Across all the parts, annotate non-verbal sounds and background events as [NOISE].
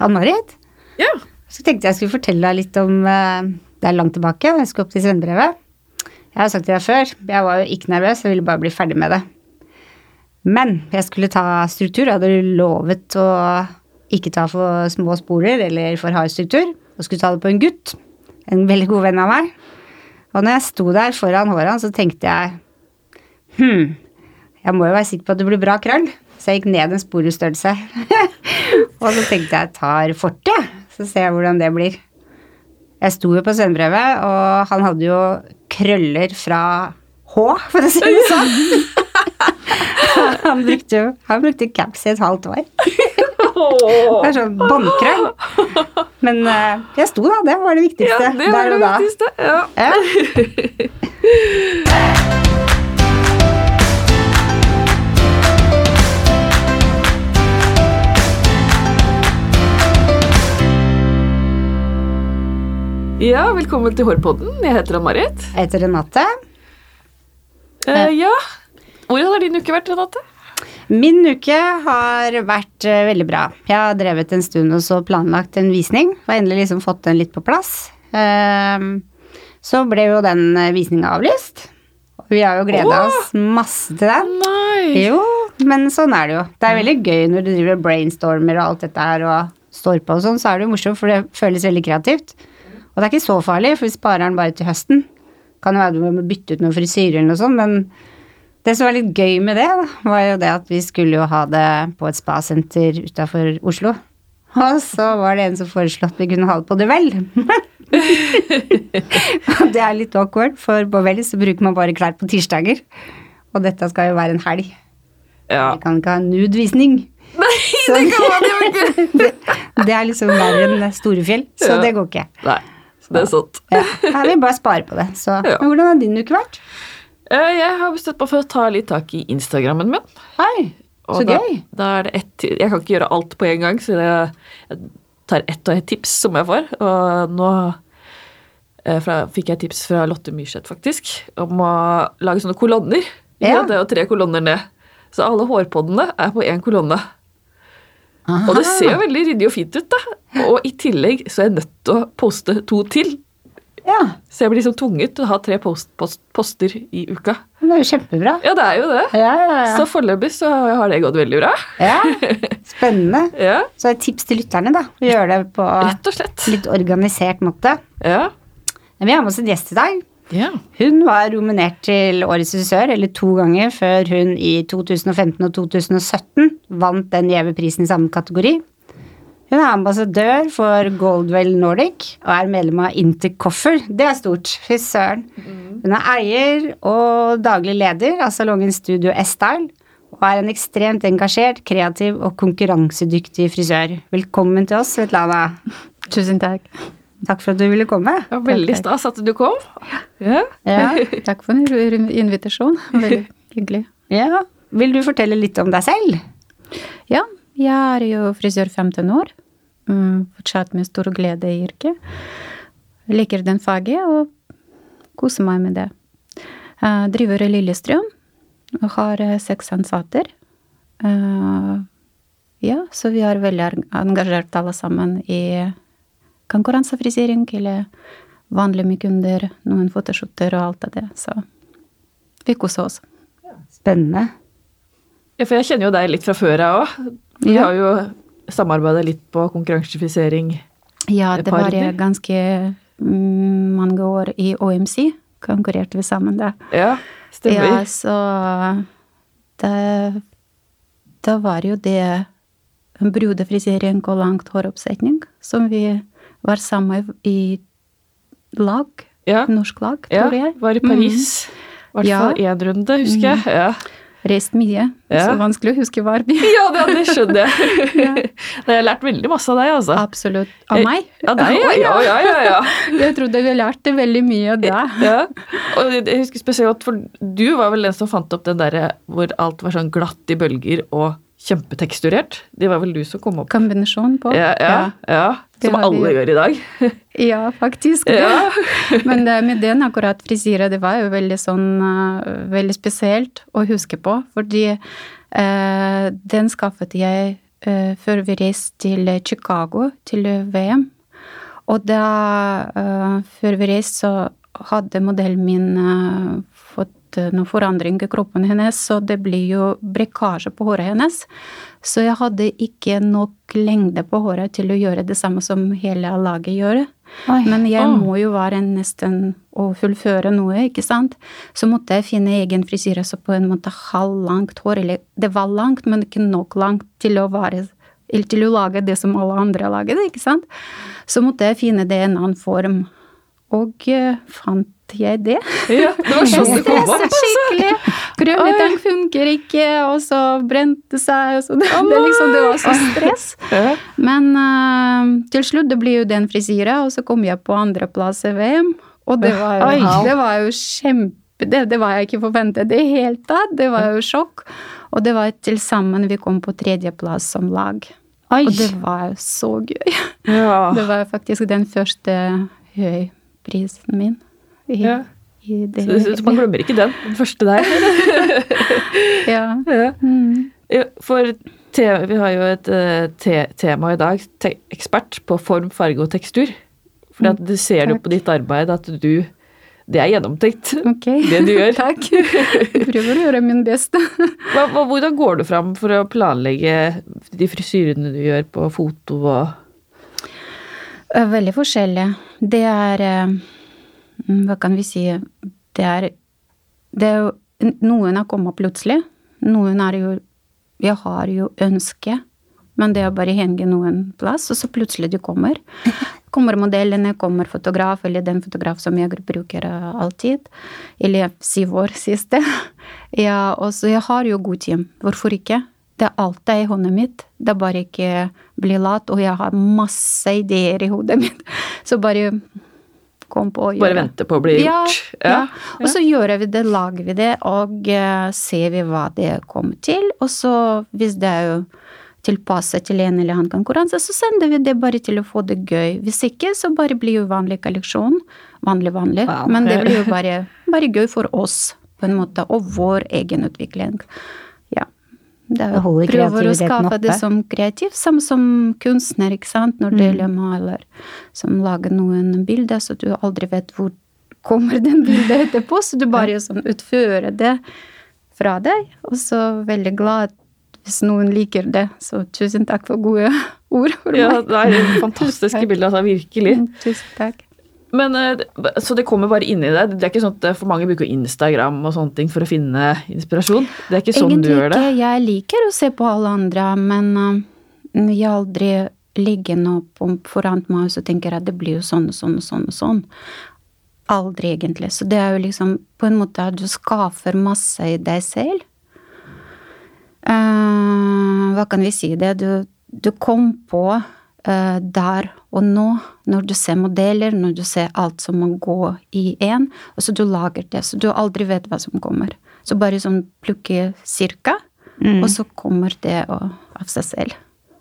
Ann-Marit. Ja. Så tenkte jeg skulle fortelle deg litt om eh, Det er langt tilbake, jeg skulle opp til svennebrevet. Jeg har sagt til deg før, jeg var jo ikke nervøs, jeg ville bare bli ferdig med det. Men jeg skulle ta struktur, jeg hadde lovet å ikke ta for små sporer eller for hard struktur, og skulle ta det på en gutt, en veldig god venn av meg. Og når jeg sto der foran håret hans, så tenkte jeg hm, jeg må jo være sikker på at det blir bra krøll. Så jeg gikk ned en sporestørrelse. [LAUGHS] og så tenkte jeg tar fortet, jeg. Så ser jeg hvordan det blir. Jeg sto jo på svennebrevet, og han hadde jo krøller fra H, for å si det sånn. [LAUGHS] han brukte jo han brukte caps i et halvt år. Det er sånn båndkrøll. Men uh, jeg sto, da. Det var det viktigste. Ja, det var der det da. viktigste. Ja. Ja. [LAUGHS] ja, velkommen til Hårpodden. Jeg heter Ann-Marit. Jeg heter Renate. Eh, ja. Hvordan har din uke vært, Renate? Min uke har vært eh, veldig bra. Jeg har drevet en stund og så planlagt en visning. Og endelig liksom fått den litt på plass. Ehm, så ble jo den eh, visninga avlyst. Vi har jo gleda oss masse til den. Nei. Jo, men sånn er det jo. Det er veldig gøy når du driver brainstormer og alt dette her og står på og sånn, så er det jo morsomt, for det føles veldig kreativt. Og det er ikke så farlig, for vi sparer den bare til høsten. Kan jo være du må bytte ut noen frisyrer eller noe sånt, men det som var litt gøy med det, var jo det at vi skulle jo ha det på et spasenter utafor Oslo. Og så var det en som foreslo at vi kunne ha det på Duell. [LAUGHS] Og det er litt awkward, for på Duell så bruker man bare klær på tirsdager. Og dette skal jo være en helg. Ja. Vi kan ikke ha nude-visning. Nei, Så- det kan man jo ikke! [LAUGHS] det, det er liksom verre enn Storefjell, så Ja. det går ikke. Nei, det er sant. Ja, jeg vil bare spare på det. Så. Men hvordan har din uke vært? Eh, Jeg har bestemt meg for å ta litt tak i Instagrammen min. Hei, så da, gøy. Da er det ett Jeg kan ikke gjøre alt på en gang, så jeg, jeg tar ett og ett tips som jeg får. Og nå eh, fra, fikk jeg tips fra Lotte Myrseth, faktisk, om å lage sånne kolonner. Ja. Ja. Det er jo tre kolonner ned. Så alle hårpoddene er på én kolonne. Aha. Og det ser jo veldig ryddig og fint ut, da. Og i tillegg så er jeg nødt til å poste to til. Ja, Så jeg blir liksom tvunget til å ha tre post, post, poster i uka. men det er jo kjempebra. Ja, det er jo det. Ja, ja, ja. Så foreløpig så har det gått veldig bra. ja. [LAUGHS] Spennende. Ja, Så et tips til lytterne, da. Å gjøre det på litt organisert måte. Ja. Men vi har med oss en gjest i dag. Ja. Hun var nominert til Årets regissør, eller to ganger, før hun i 2015 og 2017 vant den gjeve prisen i samme kategori. Hun er ambassadør for Goldwell Nordic og er medlem av Intercoffer. Det er stort. Fy søren. Hun er eier og daglig leder av salongen Studio S-Style og er en ekstremt engasjert, kreativ og konkurransedyktig frisør. Velkommen til oss, Svetlana. Tusen takk. Takk for at du ville komme. Det var veldig stas at du kom. Ja. Ja. Takk for invitasjon. Veldig hyggelig. ja. Vil du fortelle litt om deg selv? Ja, jeg er jo frisør 15 år. Mm, fortsatt med stor glede i yrket. Liker den faget og koser meg med det. Jeg driver i Lillestrøm og har eh, seks ansatte. Eh, ja, så vi er veldig er- engasjert alle sammen i konkurransefrisering eller vanlig med kunder, noen fotoshooter og alt av det. Så vi koser oss. Spennende. ja, for jeg kjenner jo deg litt fra før jeg òg. Vi Ja. har jo samarbeidet litt på konkurransefrisering. Ja, det var jeg ganske mm, mange år i OMC. Konkurrerte vi sammen da. Ja, Ja, så det, Da var jo det brudefrisering og langt håroppsetning som vi var sammen i lag. Ja, Norsk lag, ja. tror jeg. Var i Paris. I hvert fall én runde, husker jeg. Ja. Reist mye. Ja. Så vanskelig å huske hver vi ja, det, det skjønner jeg. [LAUGHS] [LAUGHS] Jeg har lært veldig masse av deg, altså. Absolutt. Av meg? Ja, deg, ja, ja, ja, ja, ja. [LAUGHS] Jeg trodde vi lærte veldig mye da. Ja, og jeg husker spesielt, for du var vel den som fant opp den derre hvor alt var sånn glatt i bølger og kjempeteksturert. Det var vel du som kom opp Kombinasjon på. Ja, ja, ja. Som alle gjør i dag. [LAUGHS] Ja, faktisk. Ja. [LAUGHS] Men det, med den akkurat frisyra, det var jo veldig sånn eh, Veldig spesielt å huske på, fordi eh, den skaffet jeg eh, før vi reiste til Chicago, til VM. Og da, eh, før vi reiste, så hadde modellen min eh, eh, noen forandring i kroppen hennes, så det blir jo brekkasje på håret hennes. Så jeg hadde ikke nok lengde på håret til å gjøre det samme som hele laget gjør. Oi. Men jeg oh. må jo være nesten å fullføre noe, ikke sant. Så måtte jeg finne egen frisyre, så på en måte halvlangt hår. Eller det var langt, men ikke nok langt til å være eller til å lage det som alle andre lager ikke sant. Så måtte jeg finne det i en annen form. Og eh, fant jeg det. Ja, det var sånn det [LAUGHS] kom opp. Stresset skikkelig. Krølletang funker ikke, og så brente seg, og så [LAUGHS] det, det, liksom, det var så stress. [LAUGHS] Men uh, til slutt det blir jo den frisyra, og så kom jeg på andreplass i VM. Og det var jo, Oi. det var jo kjempe det, det var jeg ikke forventet i det hele tatt. Det var jo sjokk. Og det var til sammen vi kom på tredjeplass som lag. Oi. Og det var jo så gøy. Ja. Det var faktisk den første høyprisen min. I, Ja. i det, Så, så man glemmer ikke den, den første der. [LAUGHS] ja. Ja. Mm. For te, vi har jo et eh, te, tema i dag, te, ekspert på form, farge og tekstur. For mm, du ser jo du på ditt arbeid at du Det er gjennomtenkt, okay. [LAUGHS] det du gjør. [LAUGHS] Takk. Jeg prøver å gjøre min beste. Hva, hva, hvordan går du fram for å planlegge de frisyrene du gjør på foto og Eh, Veldig forskjellig. Det er eh, Hva kan vi si Det er, det er jo Noen har kommet plutselig. Noen er jo Jeg har jo ønske, men det er bare henge noen plass, og så plutselig du kommer. [LAUGHS] Kommer modellene, kommer fotograf, eller den fotograf som jeg bruker eh, alltid. Eller syv år siste. [LAUGHS] Ja, og så jeg har jo god tid. Hvorfor ikke? Det er alt i hånda mitt. Det er bare ikke bli lat, og jeg har masse ideer i hodet mitt. [LAUGHS] Så bare kom på å gjøre. bare vente på å bli Ja, gjort? ja. Og så gjør vi det, lager vi det, og uh, ser vi hva det kommer til. Og så, hvis det er jo tilpasset til en eller annen konkurranse, så sender vi det bare til å få det gøy. Hvis ikke, så bare blir jo vanlig kolleksjon. Vanlig, vanlig. Wow. Men det blir jo bare, bare gøy for oss, på en måte, og vår egen utvikling. Ja. Det er Det jo holder prøver å skape skape det som kreativt, samme som kunstner, ikke sant, når Mm. det gjelder maler, som lager noen bilder, så du aldri vet hvor kommer [LAUGHS] den bildet etterpå, så du bare sånn utfører det fra deg, og så veldig glad hvis noen liker det, så tusen takk for gode [LAUGHS] ord for Ja, meg. det er fantastiske bilder, altså, virkelig. Mm, Tusen takk. Men, eh, Så det kommer bare inni deg? Det er ikke sånn at for mange bruker Instagram og sånne ting for å finne inspirasjon? Det er ikke sånn Egentlig du gjør det? ikke. Jeg liker å se på alle andre, men uh, jeg har aldri ligget noe foran meg og så tenker at det blir jo sånn og sånn og sånn og sånn. Aldri, egentlig. Så det er jo liksom på en måte at du skaffer masse i deg selv. Uh, hva kan vi si det? Du, du kom på eh, der og nå, når du ser modeller, når du ser alt som må gå i én, og så du lager det, så du aldri vet hva som kommer. Så bare sånn plukke cirka, Mm. og så kommer det av seg selv.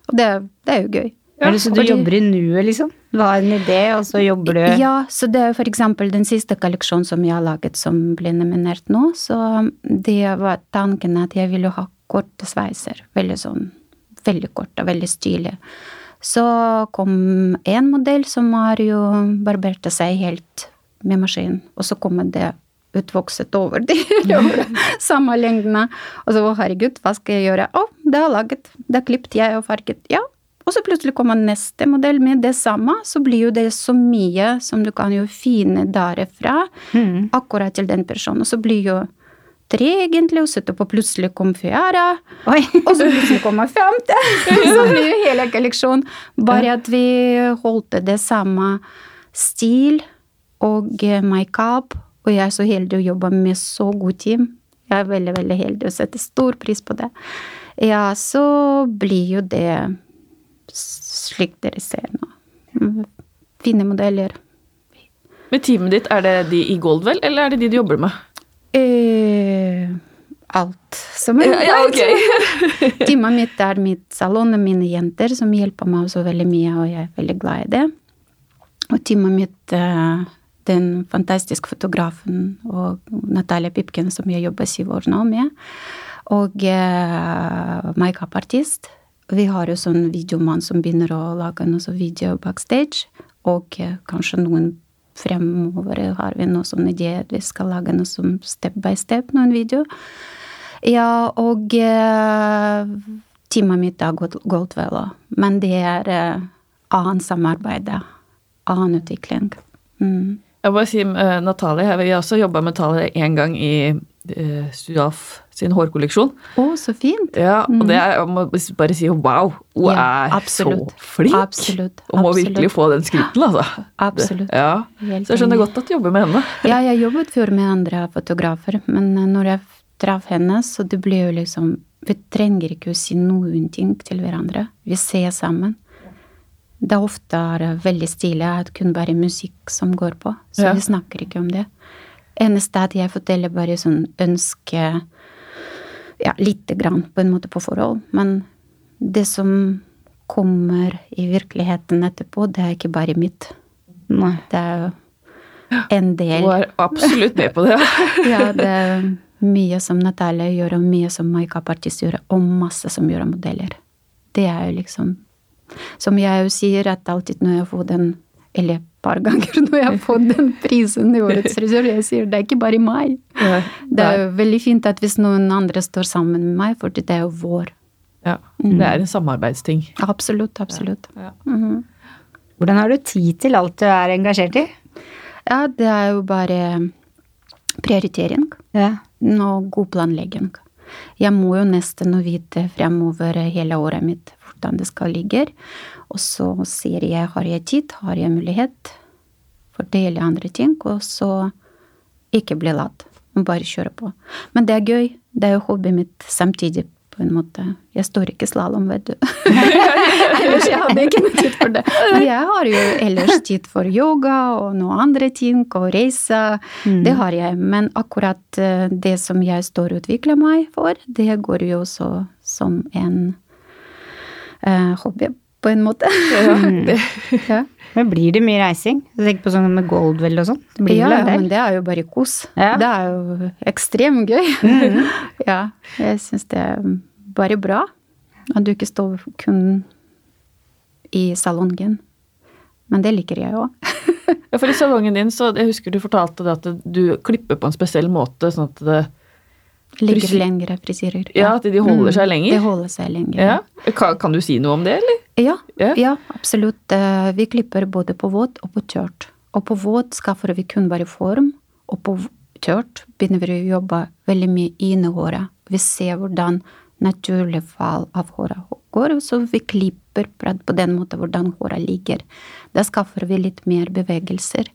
Og det, det er jo gøy. Er det så du fordi- jobber i nuet, liksom? Du har en idé, og så jobber du Ja, så det er for eksempel den siste kolleksjonen som jeg har laget som ble nominert nå, så det var tanken at jeg ville ha korte sveiser. Veldig sånn, veldig korte, veldig stilige. Så kom en modell som har jo barberte seg helt med maskin, og så kommer det utvokset over de [LAUGHS] samme lengdene. Og så, å herregud, hva skal jeg gjøre? Å, det er laget, det er klippet jeg og farget. Ja, og så plutselig kommer neste modell med det samme, så blir jo det så mye som du kan jo finne derifra, Mm. akkurat til den personen. Og så blir jo tre egentlig, og så etterpå plutselig kom fjerde, Oi! [LAUGHS] og så plutselig kommer femte. [LAUGHS] Så blir hele kolleksjonen. Bare at vi holdt det samme stil og eh, makeup, og jeg er så heldig å jobbe med så god team. Jeg er veldig, veldig heldig og setter stor pris på det. Ja, så blir jo det slik dere ser nå. Mm, Fine modeller. Med teamet ditt, er det de i Goldwell, eller er det de du jobber med? Eh, alt som er Ja, ja, ok. [LAUGHS] Teamet mitt er mitt salong og mine jenter som hjelper meg også veldig mye, og jeg er veldig glad i det. Og teamet mitt, eh, den fantastiske fotografen og Natalia Pipken som jeg jobber syv år nå med, og eh, makeup-artist. vi har jo sånn videomann som begynner å lage noe sånn video backstage, og eh, kanskje noen fremover har vi noe sånn idé vi skal lage noe som step by step, noen video. Ja, og eh, teamet mitt er vel Goldwell, men det er eh, annet samarbeid, annen utvikling. Mm. Jeg må bare si uh, Natalie, vi har også jobba med Natalie én gang i uh, Stuaf sin hårkolleksjon. Å, så fint! Ja, og det er, jeg må bare si wow, hun Ja, er absolutt. så flink! Absolutt. Og må absolutt. virkelig få den skritten, altså. [LAUGHS] Absolutt. Det, ja. Helt Så jeg skjønner godt at du jobber med henne. [LAUGHS] Ja, jeg jobbet før med andre fotografer, men eh, når jeg traff henne, så det ble jo liksom Vi trenger ikke å si noen ting til hverandre. Vi ser sammen. Det er ofte er veldig stille, at kun bare musikk som går på, så Ja. vi snakker ikke om det. Eneste er at jeg forteller bare sånn ønske Ja, lite grann på en måte på forhold, men det som kommer i virkeligheten etterpå, det er ikke bare mitt. Nei. Det er jo en del Hun er absolutt med på det. [LAUGHS] ja, det er mye som Natalia gjør, og mye som makeupartist gjør, og masse som gjør av modeller. Det er jo liksom Som jeg jo sier, at alltid når jeg får den Eller par [LAUGHS] ganger når jeg har fått den prisen i Årets [LAUGHS] frisør, jeg sier det er ikke bare meg. Det er jo veldig fint at hvis noen andre står sammen med meg, for det er jo vår. Ja, det er en samarbeidsting. Absolutt, absolutt. Ja. Mhm. Hvordan har du tid til alt du er engasjert i? Ja, det er jo bare prioritering. Og god planlegging. Jeg må jo nesten vite fremover hele året mitt hvordan det skal ligge. Og så sier jeg har jeg tid, har jeg mulighet, fordele andre ting, og så ikke bli latt. Bare kjøre på. Men det er gøy. Det er jo hobbyen mitt samtidig, på en måte. Jeg står ikke slalåm, vet du. [LAUGHS] ellers jeg hadde ikke noe tid for det. Men jeg har jo ellers tid for yoga og noen andre ting, og reise. Det har jeg. Men akkurat eh, det som jeg står og utvikler meg for, det går jo også som en hobby, på en måte. Ja, [LAUGHS] ja. Men blir det mye reising? Tenker på sånn med Goldwell og sånn. Det blir Ja, ja, men det er jo bare kos. Det er jo ekstremt gøy. [LAUGHS] ja, jeg syns det er bare bra at du ikke står kun i salongen. Men det liker jeg òg. [LAUGHS] ja, for i salongen din, så jeg husker du fortalte det at du klipper på en spesiell måte, sånn at det, Ligger lengre frisyrer. ja, at de holder seg lenger. Det holder seg lenger. Ja. Kan, kan du si noe om det, eller? Ja, Ja. ja, absolutt. Eh, Vi klipper både på våt og på tørt. Og på våt skaffer vi kun bare form, og på tørt begynner vi å jobbe veldig mye inni håret. Vi ser hvordan naturlig fall av håret går, så vi klipper på den måten hvordan håret ligger. Da skaffer vi litt mer bevegelser.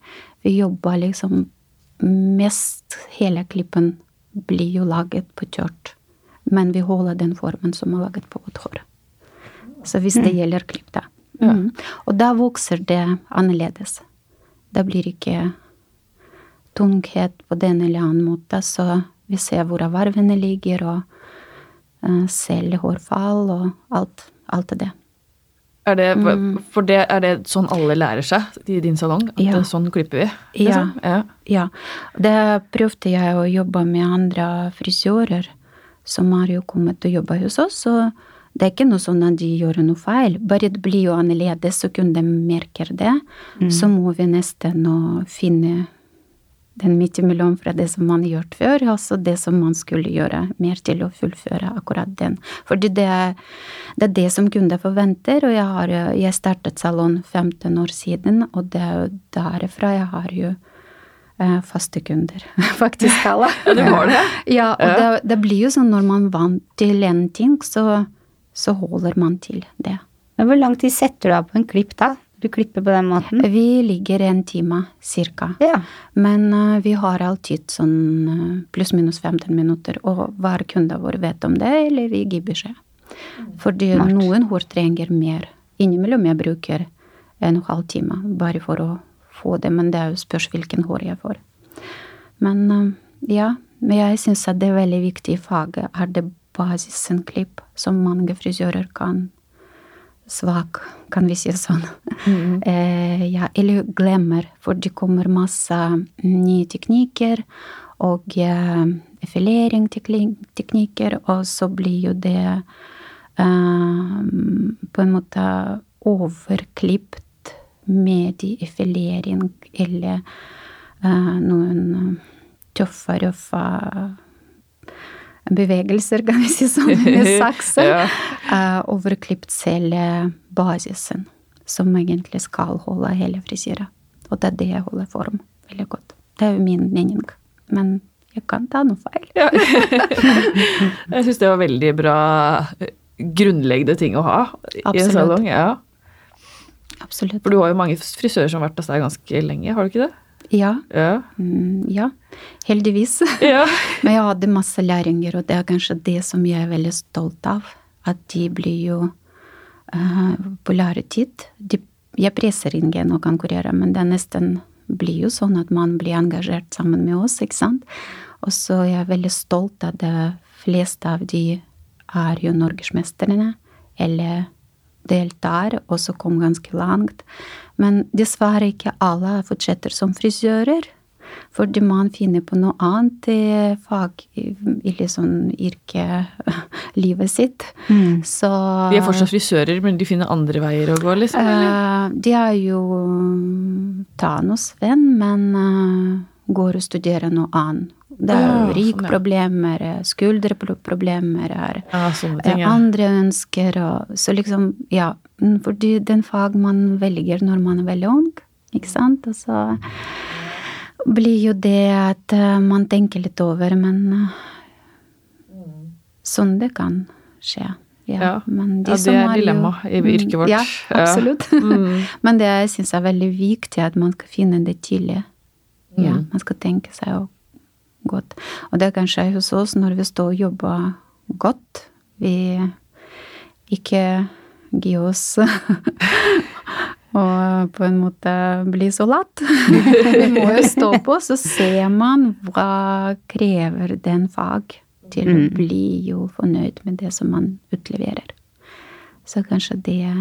Vi jobber liksom mest Hele klippen blir jo laget på kjørt, men vi holder den formen som er laget på vårt hår. Så hvis det gjelder klipp, da. Mm. Og da vokser det annerledes. Det blir ikke tunghet på den eller annen måte, så vi ser hvor varvene ligger, og uh, selv hårfall og alt, alt det. Er det, For det, er det sånn alle lærer seg i din salong? At Ja. det, sånn klipper vi? Ja. liksom? ja. Ja. Det prøvde jeg å jobbe med andre frisører som har jo kommet og jobba hos oss, så det er ikke noe sånn at de gjør noe feil, bare det blir jo annerledes, så kun de merker det, så må vi nesten å den midt imellom fra det som man har gjort før, og så det som man skulle gjøre mer til å fullføre akkurat den. Fordi det er det, er det som kunder forventer, og jeg, har, jeg startet salong 15 år siden, og det er jo derfra jeg har jo eh, faste kunder, [LAUGHS] faktisk alle. Ja, det var det. Ja, og Ja. Det, det blir jo sånn når man vant til en ting, så, så holder man til det. Men hvor lang tid setter du av på en klipp da? Du klipper på den måten? Vi ligger en time cirka. Ja. Men uh, vi har alltid sånn uh, pluss-minus 15 minutter, og hver kunde vår vet om det, eller vi gir beskjed. Fordi Smart. noen hår trenger mer. Innimellom jeg bruker en halv time bare for å få det, men det er jo spørs hvilken hår jeg får. Men uh, ja, men jeg syns at det er veldig viktig i faget, er det basisen klipp, som mange frisører kan svak, kan vi si sånn. [LAUGHS] Eh, ja, eller glemmer, for det kommer masse nye teknikker og eh, effileringsteknikker, og så blir jo det eh, på en måte overklipt med effilering eller eh, noen tøffe, røffe bevegelser, kan vi si sånn, med [LAUGHS] saksen. Ja. uh, overklipt hele basisen, som egentlig skal holde hele frisyra. Og det er det jeg holder form veldig godt. Det er jo min mening. Men jeg kan ta noe feil. Ja. [LAUGHS] jeg syns det var veldig bra eh, grunnleggende ting å ha i en salong. Ja. Absolutt. For du har jo mange frisører som har vært hos deg ganske lenge, har du ikke det? Ja. Ja. Mm, ja. Heldigvis. [LAUGHS] ja. Men jeg hadde masse læringer, og det er kanskje det som jeg er veldig stolt av. At de blir jo uh, på læretid. De, jeg presser ingen å konkurrere, men det nesten blir jo sånn at man blir engasjert sammen med oss, ikke sant. Og så er jeg veldig stolt av de fleste av de er jo norgesmesterne, eller deltar, og så kom ganske langt. Men dessverre ikke alle fortsetter som frisører. Fordi man finner på noe annet i fag, i, liksom yrkelivet [LAUGHS] sitt. Så De er fortsatt frisører, men de finner andre veier å gå, liksom? eller? Eh, de er jo Thanos-venn, men uh, går og studerer noe annet. Det er Ah, jo rik sånn, ja. eh, skulderproblemer er Ja, eh, ting, ja. andre ønsker og Så liksom, ja. For den fag man velger når man er veldig ung, ikke sant, og så blir jo det at eh, man tenker litt over, men sånn det kan skje. Ja, Ja. men de Ja, det som er dilemmaet dilemma i Mm, yrket vårt. Ja, Ja. absolutt. [LAUGHS] Mm. men det jeg syns er veldig viktig, at man skal finne det tidlig. Ja, Mm. man skal tenke seg opp godt. Og det kan skje hos oss når vi står og jobber godt. Vi ikke gir oss [LAUGHS] og på en måte bli så latt. [LAUGHS] vi må jo stå på, så ser man hva krever den fag til å bli jo fornøyd med det som man utleverer. Så kanskje det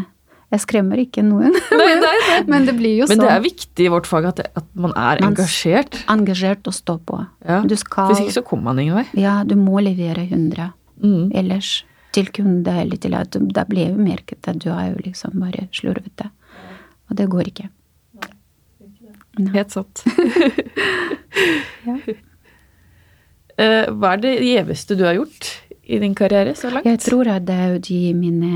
Jeg skremmer ikke noen, [LAUGHS] Nei, nei, nei. [LAUGHS] men det blir jo sånn. Men sånn. det er viktig i vårt fag at, det, at man er Man- engasjert. Engasjert og stå på. Ja. Du skal Hvis ikke så kommer man ingen vei. Ja, du må levere 100. Mm. Ellers til kunde eller til at Da blir jo merket at du er jo liksom bare slurvete. Og det går ikke. Helt sant. [LAUGHS] ja. Hva er det gjeveste du har gjort i din karriere så langt? Jeg tror at det er jo de mine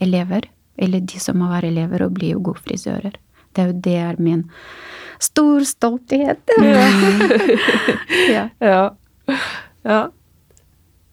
elever, eller de som har vært elever og blir jo gode frisører. Det er jo det er min stor stolthet. [LAUGHS] [LAUGHS] ja. Ja. ja.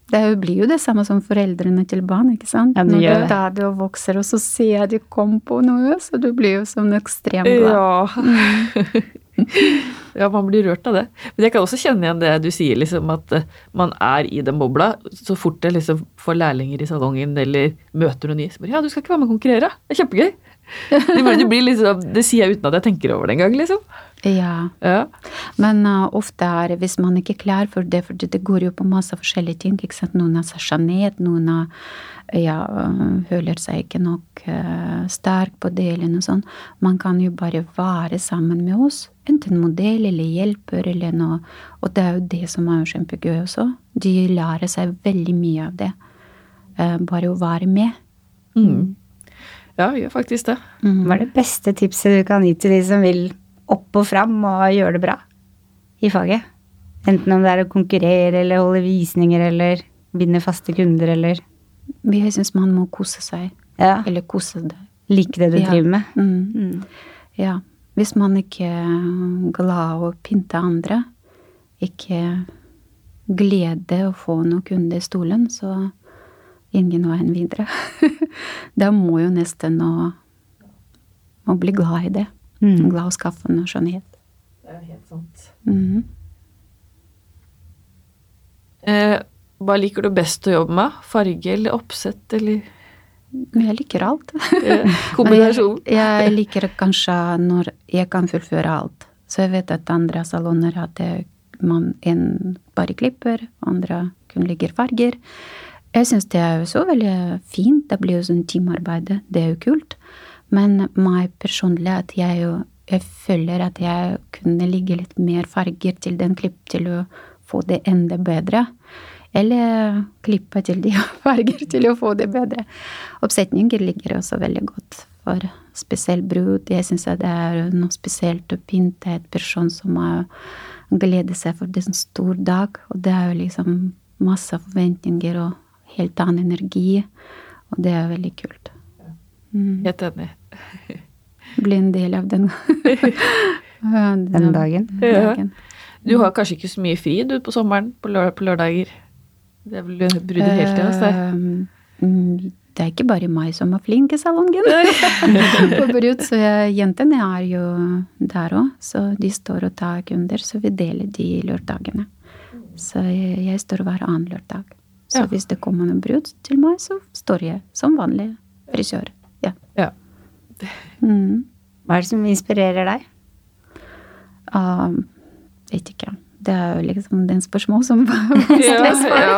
Det blir jo det samme som foreldrene til barn, ikke sant? Ja, Når du tar det og vokser, og så ser jeg de kom på noe, så du blir jo sånn ekstremt glad. Ja. [LAUGHS] [LAUGHS] ja, man blir rørt av det. Men jeg kan også kjenne igjen det du sier, liksom at eh, man er i den bobla. Så fort jeg liksom får lærlinger i salongen eller møter noen nye, så bare Ja, du skal ikke være med og konkurrere? Det er kjempegøy. [LAUGHS] Det, liksom, det sier jeg uten at jeg tenker over det engang, liksom. Ja. Ja. Men uh, ofte er hvis man ikke er klar for det, for det går jo på masse forskjellige ting. ikke sant? Noen er seg sjenert, noen er, ja, øh, føler seg ikke nok uh, sterk på det, eller noe sånt. Man kan jo bare være sammen med oss. Enten modell eller hjelper eller noe. Og det er jo det som er jo kjempegøy også. De lærer seg veldig mye av det. Uh, bare å være med. Mm. Ja, gjør faktisk det. Hva er det beste tipset du kan gi til de som vil opp og fram og gjøre det bra i faget? Enten om det er å konkurrere eller holde visninger eller vinne faste kunder eller Jeg syns man må kose seg. Ja, Eller kose det. like det du Ja. driver med. Mm. Mm. Ja. Hvis man ikke er glad å pynte andre, ikke glede å få noen kunder i stolen, så ingen veien videre. [LAUGHS] da må jo nesten å, å bli glad i det. Mm. Glad og skjønnhet. Det er helt sant. Mhm. Eh, hva liker du best å jobbe med? Farge eller oppsett eller jeg liker alt. [LAUGHS] kombinasjon? Jeg, jeg liker kanskje når jeg kan fullføre alt. Så jeg vet at andre salonger hadde man en bare klipper, andre kun ligger farger. Jeg syns det er jo så veldig fint. Det blir jo sånn teamarbeid. Det er jo kult. Men meg personlig at jeg jo jeg føler at jeg kunne ligge litt mer farger til den klipp til å få det enda bedre. Eller klippe til de [LAUGHS] farger til å få det bedre. Oppsetninger ligger også veldig godt for spesielt brud. Jeg syns det er noe spesielt å pynte et person som har gleder seg for det en stor dag. Og det er jo liksom masse forventninger og helt annen energi. Og det er veldig kult. Mm. Helt enig. [LAUGHS] Bli en del av den, [LAUGHS] den dagen. Ja. Du har kanskje ikke så mye fri du på sommeren, på, lør på lørdager? Det er vel bruddet hele tida hos deg? Det er ikke bare meg som er flink i salongen [LAUGHS] på brud, så jentene er jo der òg. Så de står og tar kunder, så vi deler de lørdagene. Så jeg, jeg står hver annen lørdag. Så ja. hvis det kommer noen brud til meg, så står jeg som vanlig frisør. Ja. ja. Mm. Hva er det som inspirerer deg? Uh, vet ikke. Det er jo liksom den spørsmål som [LAUGHS] stress for. Ja,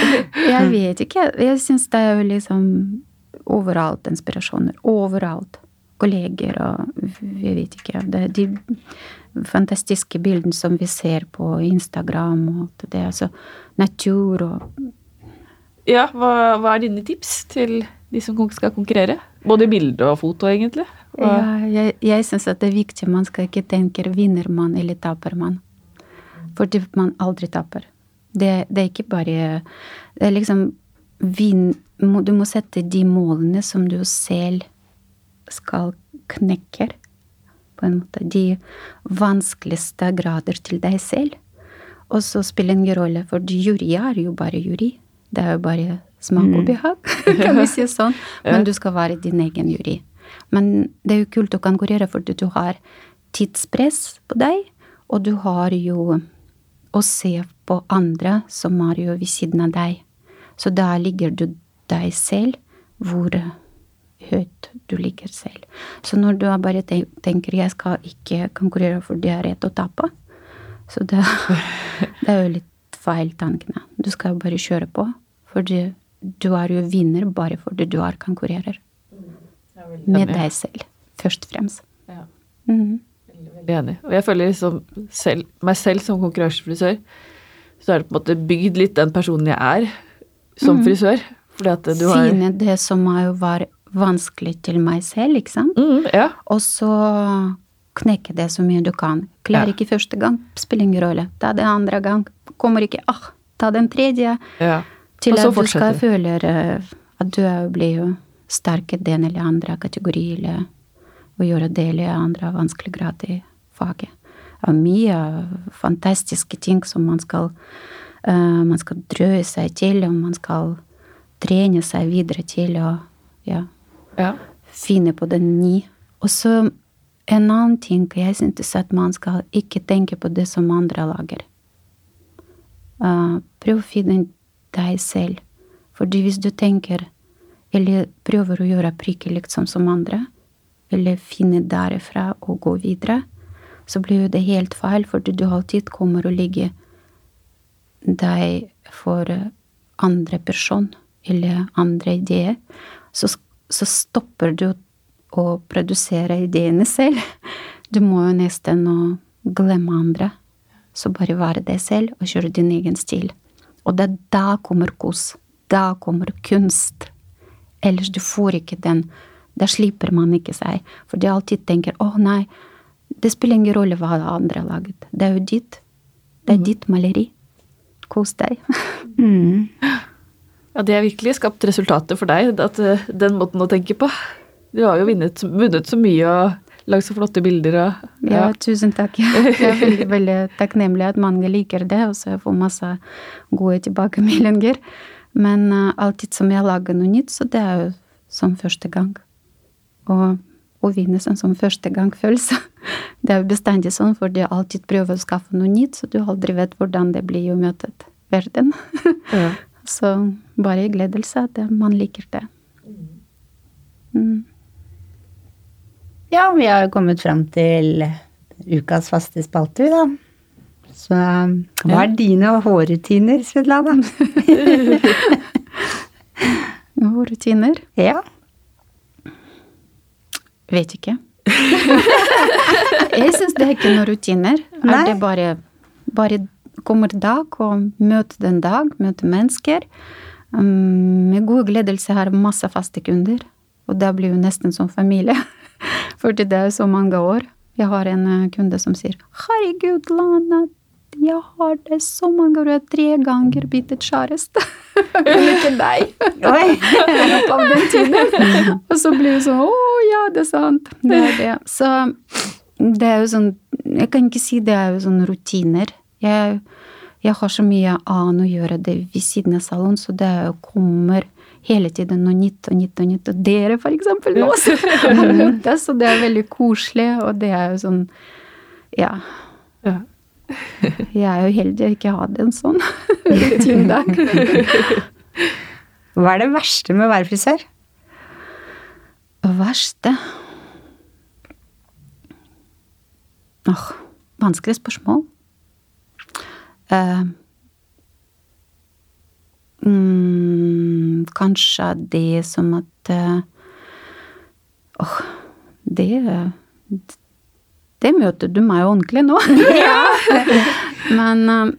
[LAUGHS] jeg vet ikke. Jeg syns det er jo liksom overalt inspirasjoner. Overalt. Kolleger og jeg vet ikke. Det er de fantastiske bildene som vi ser på Instagram og alt det. Altså natur og Ja, hva, hva er dine tips til de som skal konkurrere? Både bilde og foto, egentlig. Ja, jeg jeg syns det er viktig. Man skal ikke tenke vinner man eller taper man. Fordi man aldri taper. Det, det, er ikke bare Det er liksom vin, Du må sette de målene som du selv skal knekke. På en måte. De vanskeligste grader til deg selv. Og så spiller det ingen rolle, for jury er jo bare jury. Det er jo bare smak og mm. behag, [LAUGHS] kan vi si sånn. [LAUGHS] Men du skal være din egen jury. Men det er jo kult å konkurrere fordi du har tidspress på deg, og du har jo å se på andre som er jo ved siden av deg. Så da ligger du deg selv hvor høyt du ligger selv. Så når du bare tenker 'jeg skal ikke konkurrere fordi jeg er rett å tape', så det, [LAUGHS] det er jo litt feil tankene. Du skal jo bare kjøre på. Fordi du er jo vinner bare fordi du er konkurrerer. Med deg selv, først og fremst. Ja. Mm. Veldig enig. Og jeg føler liksom selv, meg selv som konkurransefrisør, så er det på en måte bygd litt den personen jeg er som mm. frisør. Fordi at du har Finne det som var vanskelig til meg selv, ikke sant? Mm, ja. Og så knekke det så mye du kan. Klarer ja. ikke første gang, spiller ingen rolle. Ta det andre gang, kommer ikke ah, ta den tredje. Ja. Til at du skal føle at du blir sterk i den eller andre kategori, eller å gjøre det eller andre vanskelig grad i faget. Det er mye fantastiske ting som man skal, uh, man skal drøye seg til, og man skal trene seg videre til å ja, ja. finne på den ny. Og så en annen ting jeg synes at man skal ikke tenke på det som andre lager. Uh, prøv å finne deg selv. Fordi hvis du tenker, eller prøver å gjøre prikker liksom som andre, eller finne derifra og gå videre, så blir jo det helt feil, fordi du alltid kommer å ligge deg for andre person eller andre ideer. Så, så stopper du å produsere ideene selv. Du må jo nesten glemme andre. Så bare være deg selv og kjøre din egen stil. Og det da kommer kos. Da kommer kunst. Ellers du får ikke den da slipper man ikke seg. For de alltid tenker 'Å, nei, det spiller ingen rolle hva andre har laget'. Det er jo ditt. Det er mm. ditt maleri. Kos deg. [LAUGHS] mm. Ja, det har virkelig skapt resultater for deg, at, uh, den måten å tenke på. Du har jo vunnet så mye og lagd så flotte bilder og ja. ja tusen takk. Jeg er veldig, veldig takknemlig at mange liker det, og så jeg får masse gode tilbakemeldinger. Men uh, alltid som jeg lager noe nytt, så det er jo som første gang. Og å vinne sånn som første gang følelse. Det er jo bestandig sånn, for de alltid prøver å skaffe noe nytt, så du aldri vet hvordan det blir å møte verden. Ja. [LAUGHS] så bare i gledelse at man liker det. Mm. Ja, vi har kommet fram til ukas faste spalte, da. Så hva er dine hårrutiner, Svetlana? [LAUGHS] hårrutiner? Ja. Vet ikke. [LAUGHS] jeg syns det er ikke noen rutiner. Nei. Er det bare, bare kommer dag og møter den dag, møter mennesker. Um, med god gledelse har masse faste kunder, og det blir jo nesten som familie. [LAUGHS] Fordi det er så mange år. Jeg har en eh, kunde som sier 'Herregud, Lana, jeg har det så mange år, jeg har tre ganger byttet kjæreste'. [LAUGHS] Men ikke deg. [LAUGHS] Oi! [LAUGHS] Av den tiden. Og så blir det sånn 'Å ja, det er sant'. Det er det. Så det er jo sånn Jeg kan ikke si det er jo sånn rutiner. Jeg, jeg har så mye annet å gjøre det ved siden av salongen, så det er kommer hele tiden noe nytt og nytt og nytt. Og dere, for eksempel, nå! Så det, og det er veldig koselig, og det er jo sånn Ja. Ja. Jeg er jo heldig jeg ikke hadde en sånn rutindag. Hva er det verste med å være frisør? Verste Åh, vanskelig spørsmål. Eh, kanskje det som at Åh, Åh, det Det møter du meg ordentlig nå. [LAUGHS] Men eh,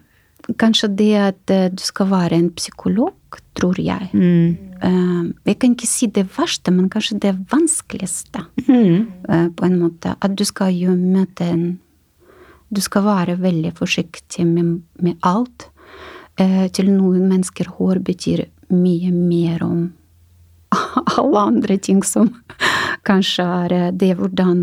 kanskje det at eh, du skal være en psykolog, tror jeg. Mm. Uh, jeg kan ikke si det verste, men kanskje det vanskeligste. Mm. Uh, På en måte. At du skal jo møte en Du skal være veldig forsiktig med, med alt. Uh, Til noen mennesker hår betyr mye mer om [LAUGHS] alle andre ting som kanskje er eh, det hvordan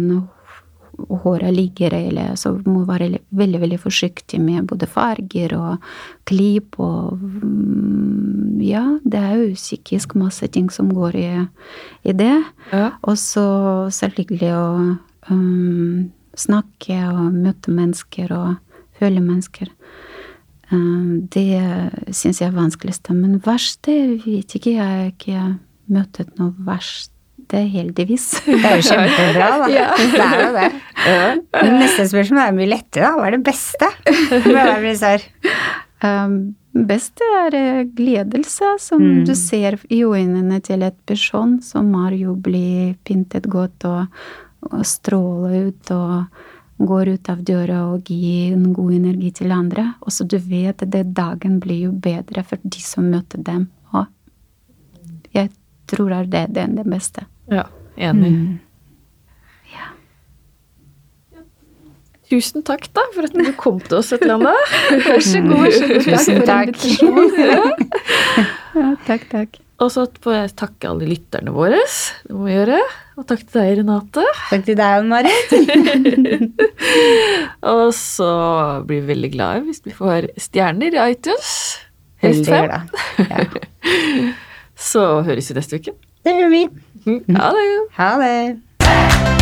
håret ligger, eller så må være veldig, veldig forsiktig med både farger og klipp og mm, Ja, det er jo psykisk masse ting som går i, i det. Ja. Og så selvfølgelig å um, snakke og møte mennesker og føle mennesker. Um, det syns jeg er vanskeligste. Men verst, det vet ikke. Jeg har ikke møtt noe verste, heldigvis. [LAUGHS] Det er jo kjempebra, da. Ja. Det er jo det. Men neste spørsmål er mye lettere, da. Hva er det beste med å være frisør? Um, beste er eh, gledelse, som Mm. du ser i øynene til et person som har jo blitt pyntet godt og, og stråler ut og går ut av døra og gir en god energi til andre. Og så du vet at det dagen blir jo bedre for de som møter dem. Og jeg tror at det det er det beste. Ja, enig. Mm. Ja. Tusen takk da for at du kom til oss, et [LAUGHS] Vær så god. Vær så god. Tusen for takk. [LAUGHS] Ja, takk, takk. Og så får jeg takke alle lytterne våre. Det må vi gjøre. Og takk til deg, Renate. Takk til deg, Marit. [LAUGHS] Og så blir vi veldig glade hvis vi får stjerner i iTunes. Helst fem. Ja. [LAUGHS] Så høres vi neste uke. Det gjør vi. Ha det. Ha det.